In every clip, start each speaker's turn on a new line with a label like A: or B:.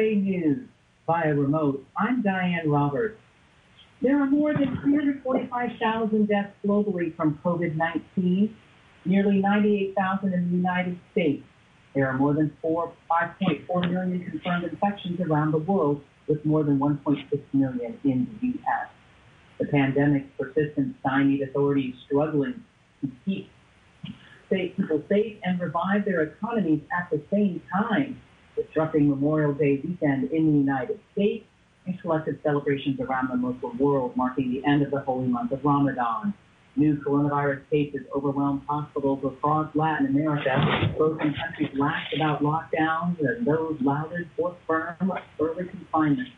A: VOA News via remote. I'm Diane Roberts. There are more than 345,000 deaths globally from COVID-19, nearly 98,000 in the United States. There are more than 4, 5.4 million confirmed infections around the world, with more than 1.6 million in the U.S. The pandemic's persistence stymied authorities struggling to keep people safe and revive their economies at the same time, disrupting Memorial Day weekend in the United States and collective celebrations around the Muslim world, marking the end of the holy month of Ramadan. New coronavirus cases overwhelmed hospitals across Latin America. Both countries laughed about lockdowns and those lauded for firm early confinement.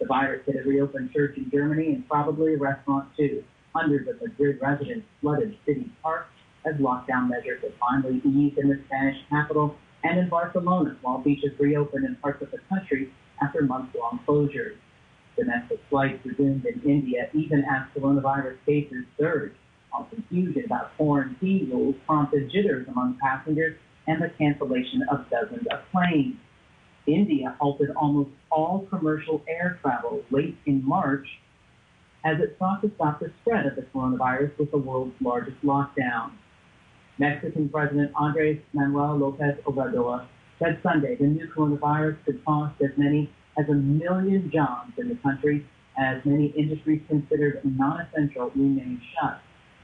A: The virus hit a reopened church in Germany and probably a restaurant too. Hundreds of Madrid residents flooded city parks as lockdown measures have finally eased in the Spanish capital and in Barcelona, while beaches reopened in parts of the country after months-long closures. Domestic flights resumed in India even as coronavirus cases surged, while confusion about quarantine rules prompted jitters among passengers and the cancellation of dozens of planes. India halted almost all commercial air travel late in March as it sought to stop the spread of the coronavirus with the world's largest lockdown. Mexican President Andres Manuel Lopez Obrador said Sunday the new coronavirus could cost as many as a million jobs in the country as many industries considered non-essential remain shut.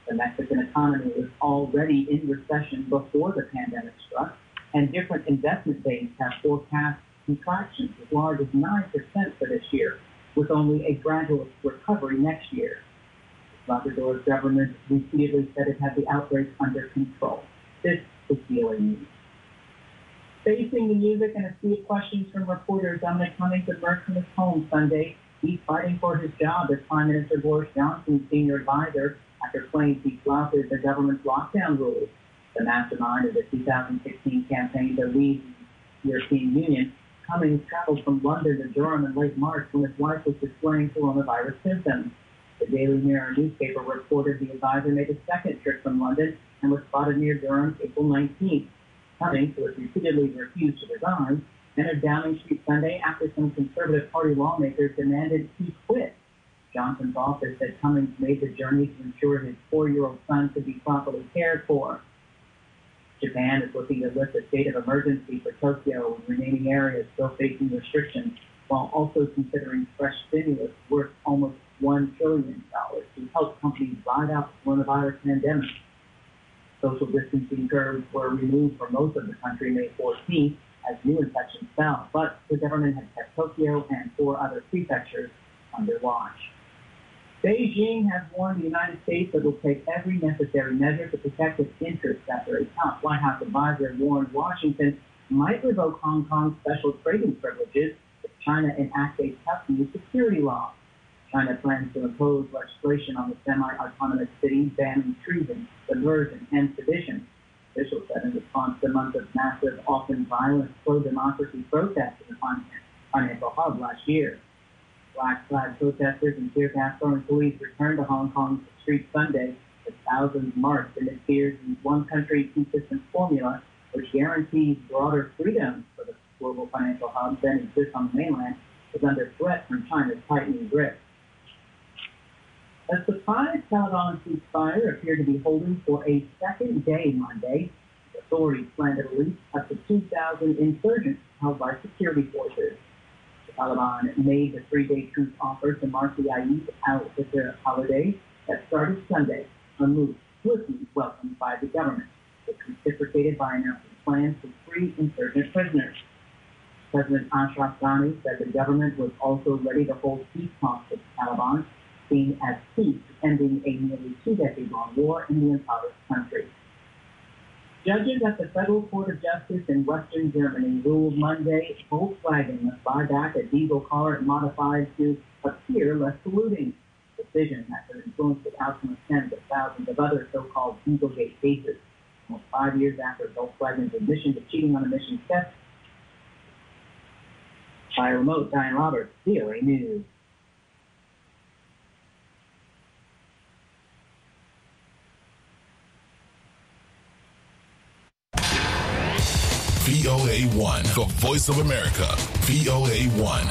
A: The Mexican economy was already in recession before the pandemic struck, and different investment banks have forecast contractions as large as 9% for this year, with only a gradual recovery next year. Salvador's government repeatedly said it had the outbreak under control. This is VOA News. Facing the music and a sea of questions from reporters, Dominic Cummings emerged from his home Sunday. He's fighting for his job as Prime Minister Boris Johnson's senior advisor after claims he flouted the government's lockdown rules. The mastermind of the 2016 campaign to leave the European Union, Cummings traveled from London to Durham in late March when his wife was displaying coronavirus symptoms. The Daily Mirror newspaper reported the advisor made a second trip from London and was spotted near Durham April 19th. Cummings, who has repeatedly refused to resign, entered Downing Street Sunday after some Conservative Party lawmakers demanded he quit. Johnson's office said Cummings made the journey to ensure his four-year-old son could be properly cared for. Japan is looking to lift a state of emergency for Tokyo and remaining areas still facing restrictions, while also considering fresh stimulus worth almost $1 trillion to help companies ride out the coronavirus pandemic. Social distancing curves were removed for most of the country May 14th as new infections fell, but the government has kept Tokyo and four other prefectures under watch. Beijing has warned the United States that it will take every necessary measure to protect its interests after a top White House advisor warned Washington might revoke Hong Kong's special trading privileges if China enacts a tough new security law. China plans to impose legislation on the semi-autonomous city banning treason, subversion, and sedition. Officials said in response to months of massive, often violent, pro-democracy protests in the financial hub last year. Black-clad protesters and tear gas-throwing police returned to Hong Kong's streets Sunday as thousands marched in fears in one country, two system formula, which guarantees broader freedoms for the global financial hub than exists on the mainland, is under threat from China's tightening grip. A surprise Taliban ceasefire appeared to be holding for a second day Monday. Authorities plan to release up to 2,000 insurgents held by security forces. The Taliban made the three-day truce offer to mark the Eid al-Fitr holiday that started Sunday, a move swiftly welcomed by the government, which reciprocated by announcing plans to free insurgent prisoners. President Ashraf Ghani said the government was also ready to hold peace talks with the Taliban seen as peace, ending a nearly two-decade-long war in the impoverished country. Judges at the Federal Court of Justice in Western Germany ruled Monday Volkswagen must buy back a diesel car it modified to appear less polluting. Decision that could influence the outcome of tens of thousands of other so-called Dieselgate cases. Almost five years after Volkswagen's admission to cheating on emissions tests. By remote, Diane Roberts, VOA News.
B: VOA1, the voice of America, VOA1.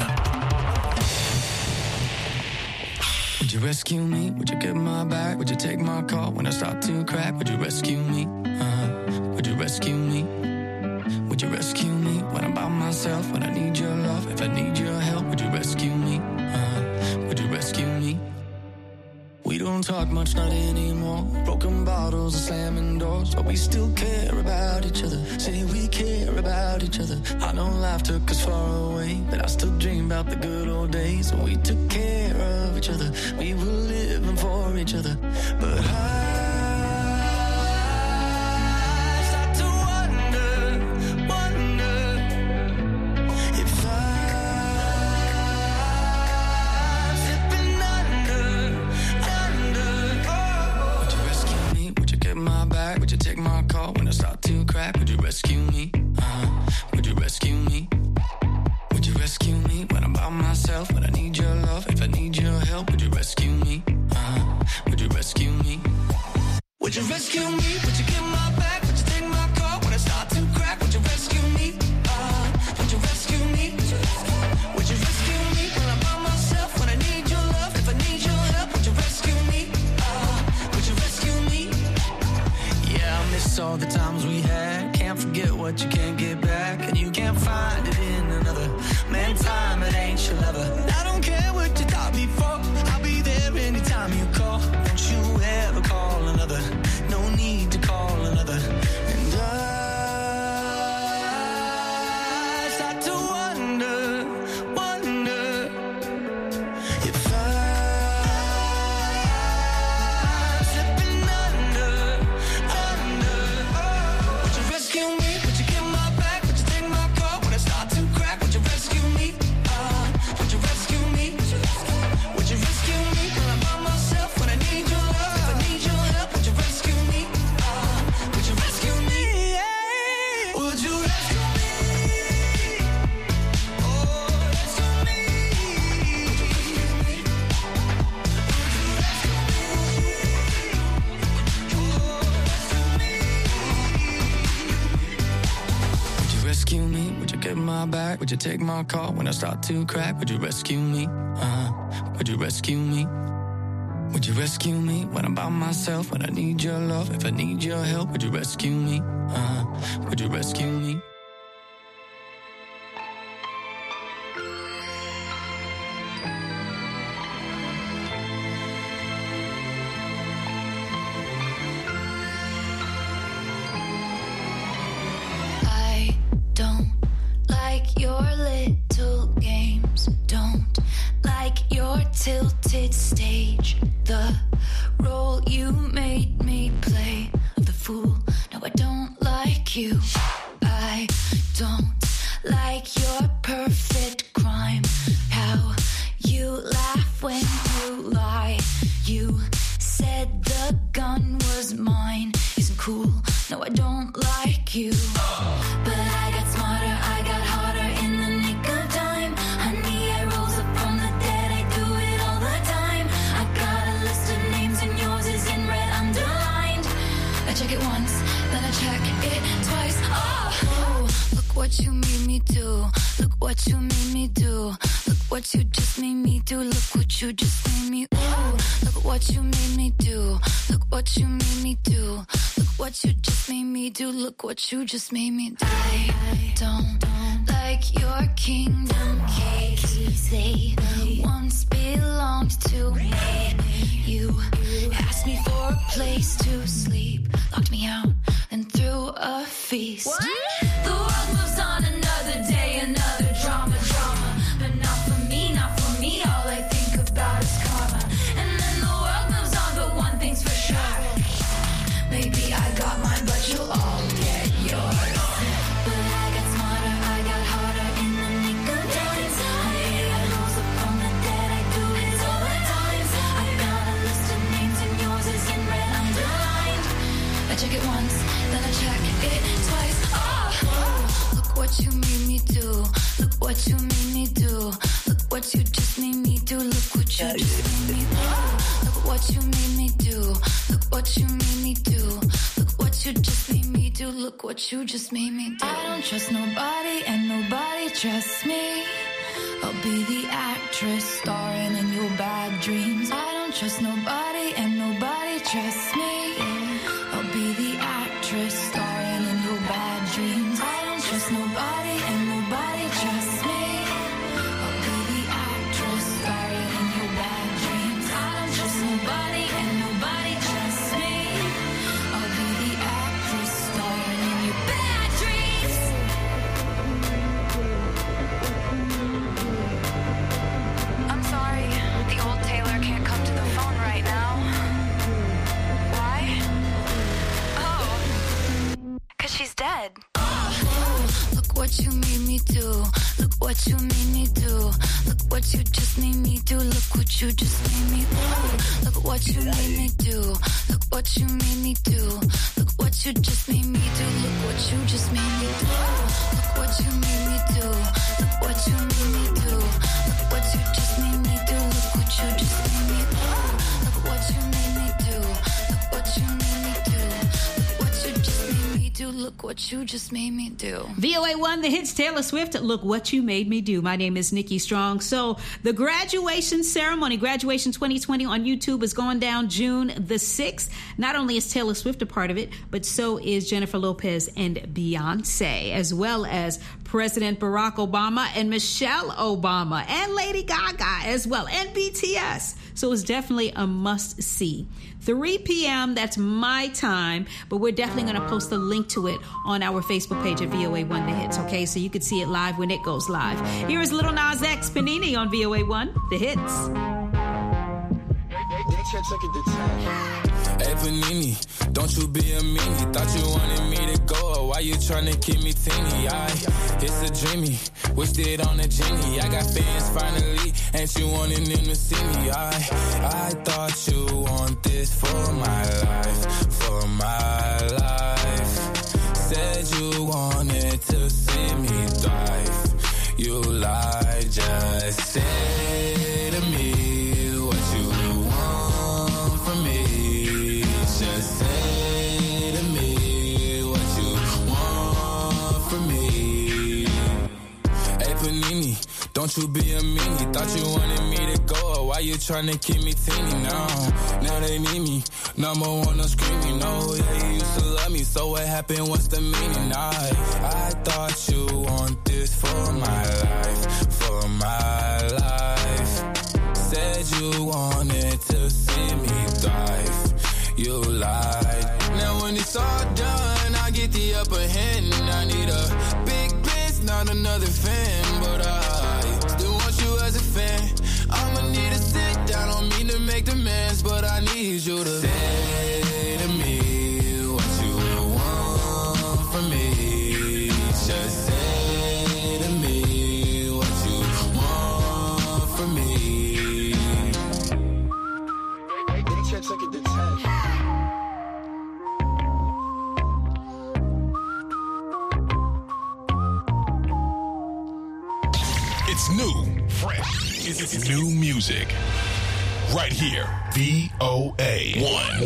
C: Would you rescue me? Would you get my back? Would you take my call when I start to crack? Would you rescue me? Uh, would you rescue me? Would you rescue me when I'm by myself? When I need don't talk much, not anymore. Broken bottles and slamming doors, but we still care about each other. Say we care about each other. I know life took us far away, but I still dream about the good old days when we took care of each other. We were living for each other, but I. time you call. take my call when I start to crack? Would you rescue me? Uh-huh. Would you rescue me? Would you rescue me when I'm by myself? When I need your love, if I need your help, would you rescue me? Uh-huh. Would you rescue me?
D: what you just made me do. Look what you just made me. Ooh, look what you made me do. Look what you made me do. Look what you just made me do. Look what you just made me do. I, don't, don't like your kingdom keys. They once belonged to me. You asked me for a place to sleep, locked me out, and threw a feast. What? The world moves on another day, another. what you made me do. Look what you just made me do. Look what you just made me do. Look what you made me do. Look what you made me do. Look what you just made me do. Look what you just made me do. I don't trust nobody and nobody trusts me. I'll be the actress starring in your bad dreams. I don't trust nobody and nobody trusts the
E: hits Taylor Swift. Look what you made me do. My name is Nikki Strong. So the graduation ceremony, graduation 2020 on YouTube is going down June the 6th. Not only is Taylor Swift a part of it, but so is Jennifer Lopez and Beyonce, as well as President Barack Obama and Michelle Obama and Lady Gaga as well, and BTS. So it's definitely a must see. 3 p.m. That's my time, but we're definitely going to post a link to it on our Facebook page at VOA One The Hits. Okay, so you can see it live when it goes live. Here is Lil Nas X Panini on VOA One The Hits.
F: Hey Panini, don't you be a meanie. Thought you wanted me to go, why you tryna keep me teeny? I, it's a dreamy, wished it on a genie. I got fans finally, and you wanted them to see me? I, I thought you want this for my life, for my life. Said you wanted to you be a meanie. Thought you wanted me to go, why you tryna keep me teeny now? Now they need me, number one, I'm screaming. No, yeah, you used to love me, so what happened? What's the meaning? I, I thought you want this for my life, for my life. Said you wanted to see me thrive. You lied. Now when it's all done, I get the upper hand. I need a big bitch, not another fan, make but I need you to say to me what you want from me. Just say to me what you want from me.
B: It's new, fresh. It's new music. Right here. VOA 1.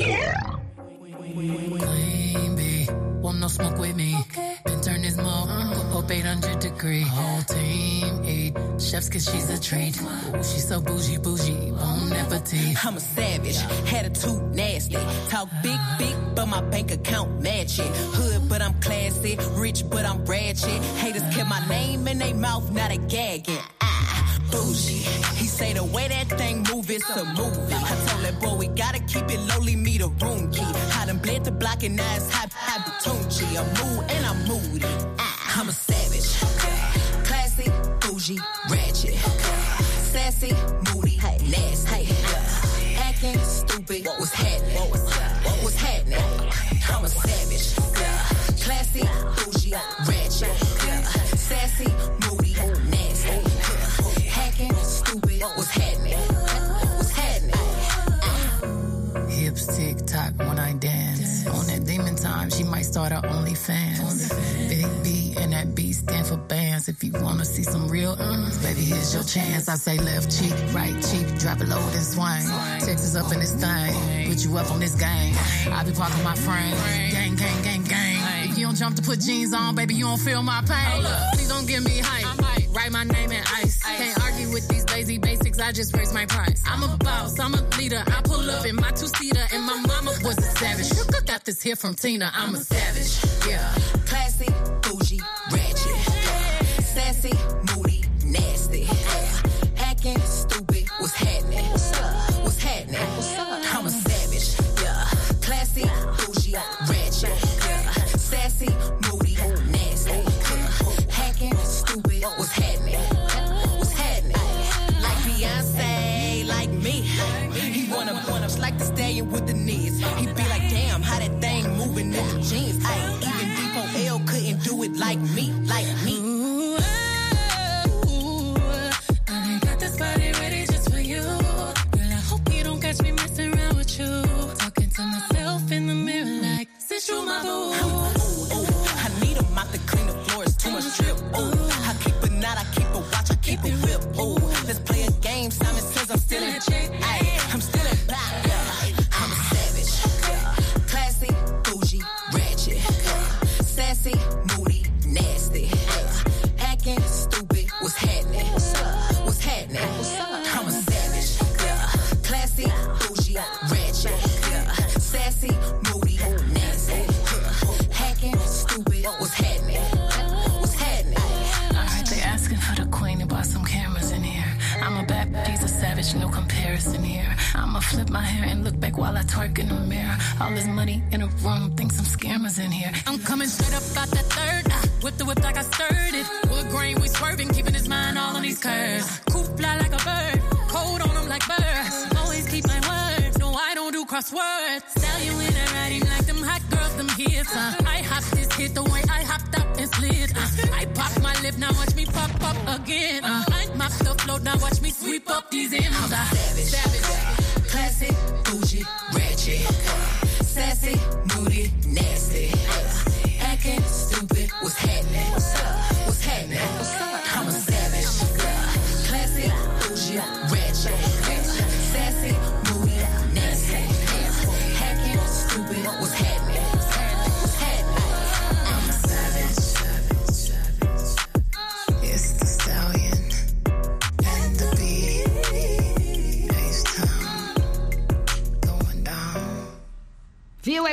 G: Queen bee, want no smoke with me. Then turn this smoke up 800 degree. Whole team eat chefs cause she's a treat. Ooh, she's so bougie, bougie, bon appetit.
H: I'm a savage, attitude nasty. Talk big, big, but my bank account match it. Hood, but I'm classy. Rich, but I'm ratchet. Haters kept my name in their mouth, not a gagging. Ah, bougie. He say the way that thing move, it's a movie. Keep it lowly, me the room key. I done bled the block and now it's hot, hot Tunchi. I'm mood and I'm moody. Ah, I'm a savage. Classy, bougie, ratchet. Sassy, moody, nasty. Acting stupid, what was happening? What was, what was happening? I'm a savage. Classy, bougie,
G: start her OnlyFans. Big B and that B stand for bands. if you wanna see some real uh. Baby, here's your chance. I say left cheek, right cheek, drop it low and swing. Texas up in this thing, put you up on this game. I be parking my frame, gang, gang, gang, gang. If you don't jump to put jeans on, baby, you don't feel my pain. Please don't give me hype. Write my name in ice. Can't argue with. I just raised my price. I'm a boss. I'm a leader. I pull up in my two seater, and my mama was a savage. I got this here from Tina. I'm a savage. Yeah.
H: Classy, bougie, ratchet. Sassy, like me, like me.
G: Ooh, ooh, I done got this body ready just for you. Girl, I hope you don't catch me messing around with you. Talking to myself in the mirror like, since you my boo.
H: I need a mop to clean the floors, too much drip.
G: Uh. I hop this hit the way I hopped up and slid. Uh. I pop my lip, now watch me pop up again. Uh.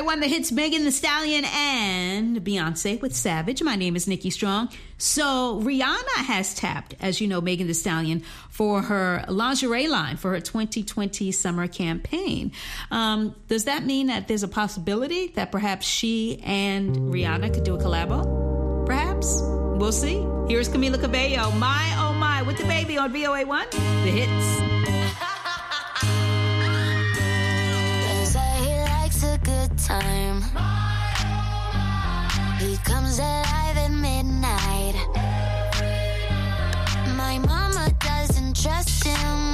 G: One the
E: hits Megan Thee Stallion and Beyonce with Savage. My name is Nikki Strong. So Rihanna has tapped, as you know, Megan Thee Stallion for her lingerie line for her 2020 summer campaign. Um, does that mean that there's a possibility that perhaps she and Rihanna could do a collabo? Perhaps. We'll see. Here's Camila Cabello, My Oh My, with DaBaby on VOA 1. The hits.
D: Trust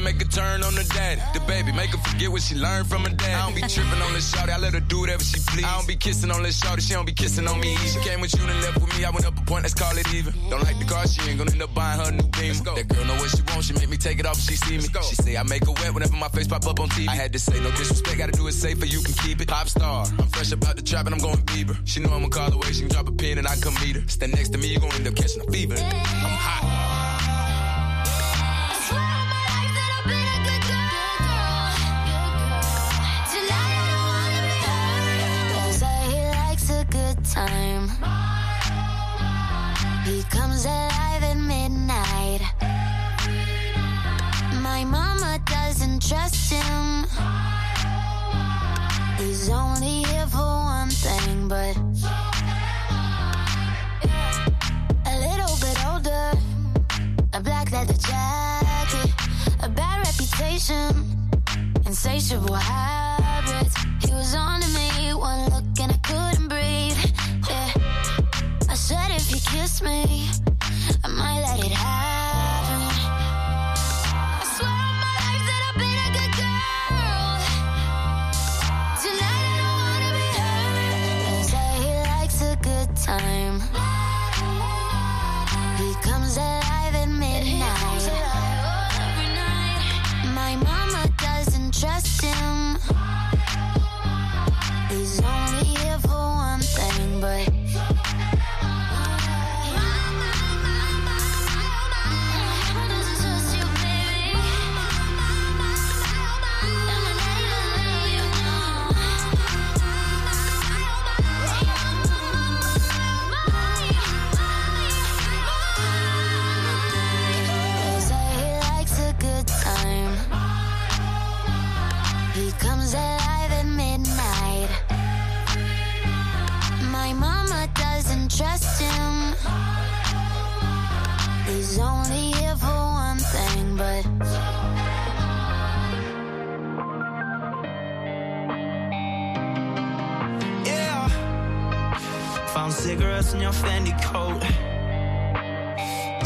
I: make a turn on the daddy. The baby, make her forget what she learned from her dad. I don't be tripping on this shawty, I let her do whatever she please. I don't be kissing on this shawty, she don't be kissing on me. She came with you and left with me, I went up a point, let's call it even. Don't like the car, she ain't gonna end up buying her new beam. That girl know what she wants, she make me take it off if she see me. She say I make her wet whenever my face pop up on TV. I had to say no disrespect, gotta do it safer, you can keep it. Pop star, I'm fresh about the trap and I'm going Bieber. She know I'ma call away, she can drop a pin and I come meet her. Stand next to me, you gon' end up catching a fever. I'm hot.
D: Trust him. He's only here for one thing, but a little bit older. A black leather jacket, a bad reputation, insatiable habits. He was on to me, one look and I couldn't breathe. Yeah. I said if he kissed me, I might let it happen.
J: cigarettes in your Fendi coat.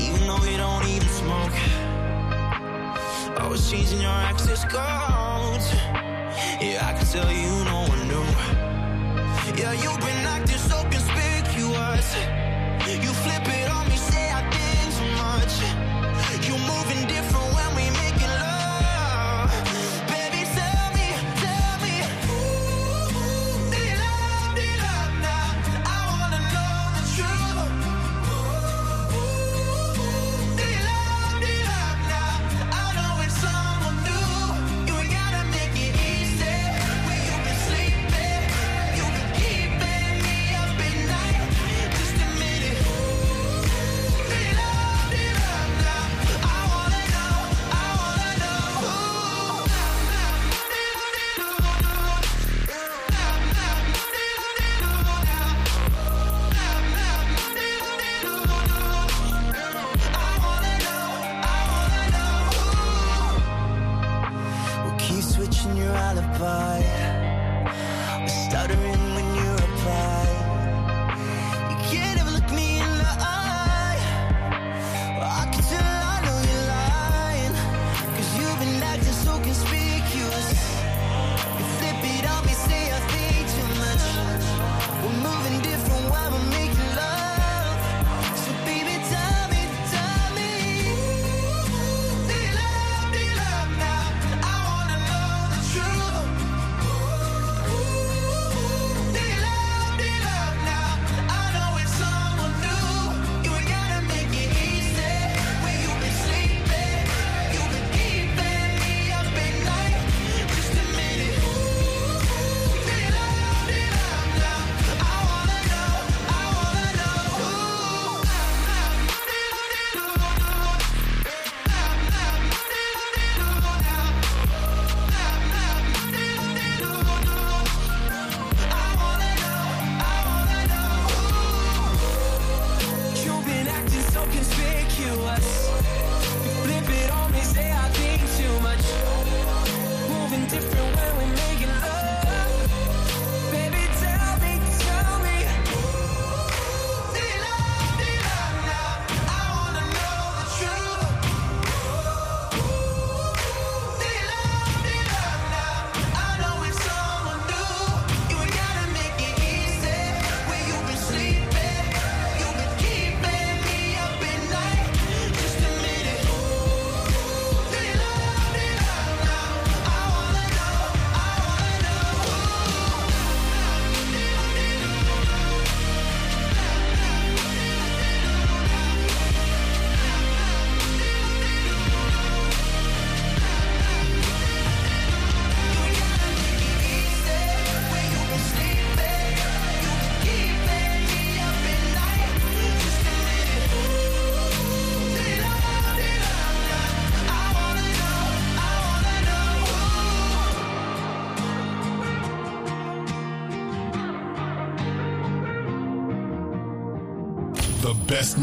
J: Even though we don't even smoke. Always changing your access codes. Yeah, I can tell you no one knew. Yeah, you've been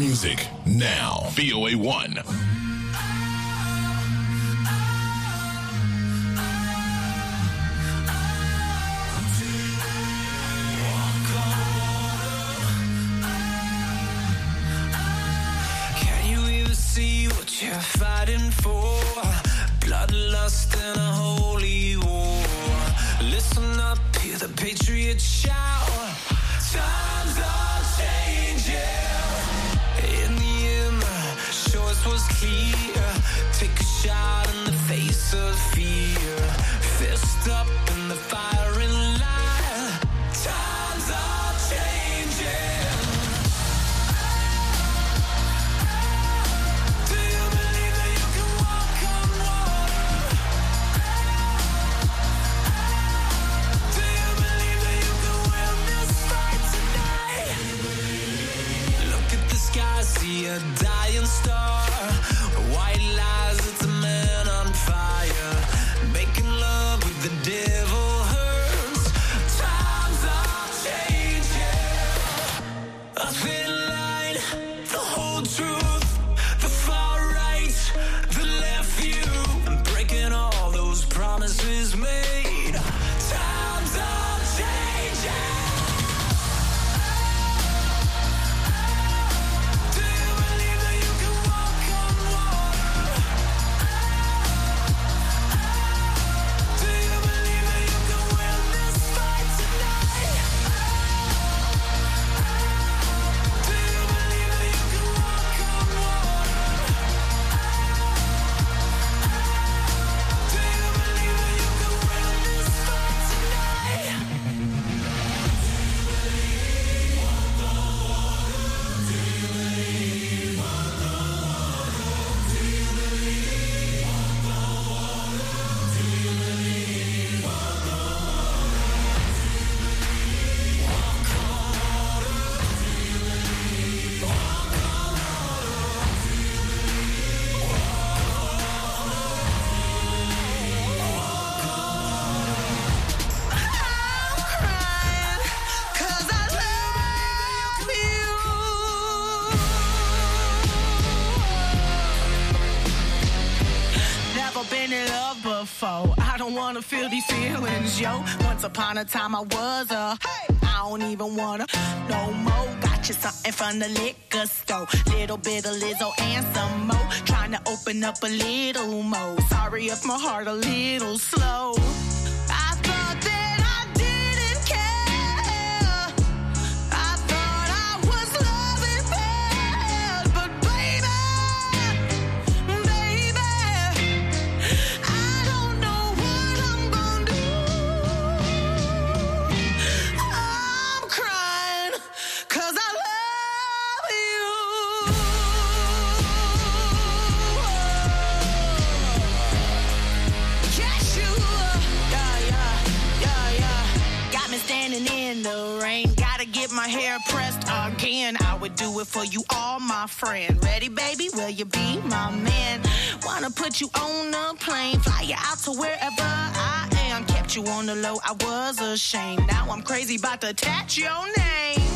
B: music now. VOA 1.
J: Can you even see what you're fighting for? Bloodlust and a holy war. Listen up, hear the patriot shout. the dead. Feel these feelings, yo. Once upon a time I was a. I don't even wanna no more. Got you something from the liquor store. Little bit of Lizzo and some more. Trying to open up a little more. Sorry if my heart a little slow. For you, all my friend. Ready, baby? Will you be my man? Wanna put you on a plane, fly you out to wherever I am. Kept you on the low, I was ashamed. Now I'm crazy about to attach your name.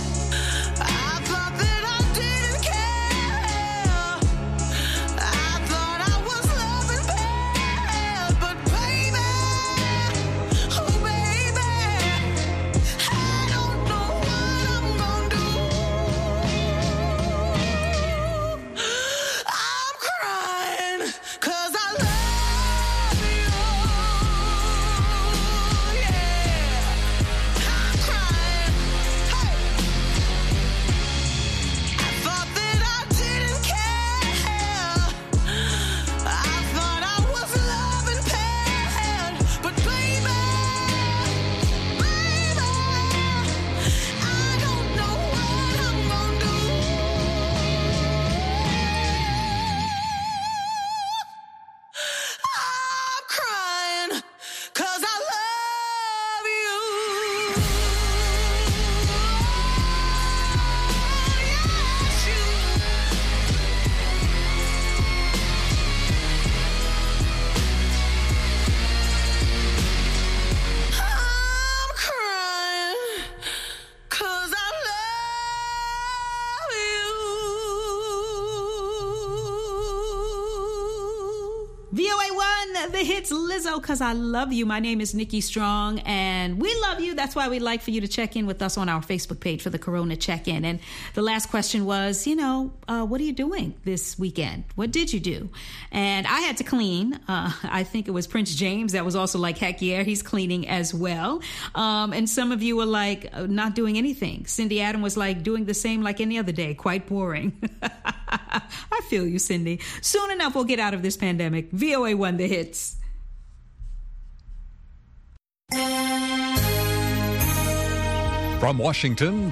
E: Because I love you. My name is Nikki Strong, and we love you. That's why we'd like for you to check in with us on our Facebook page for the Corona check in. And the last question was, you know, uh, what are you doing this weekend? What did you do? And I had to clean. Uh, I think it was Prince James that was also like, heck yeah, he's cleaning as well. Um, and some of you were like, uh, not doing anything. Cindy Adam was like, doing the same like any other day, quite boring. I feel you, Cindy. Soon enough, we'll get out of this pandemic. VOA One the hits.
K: From Washington,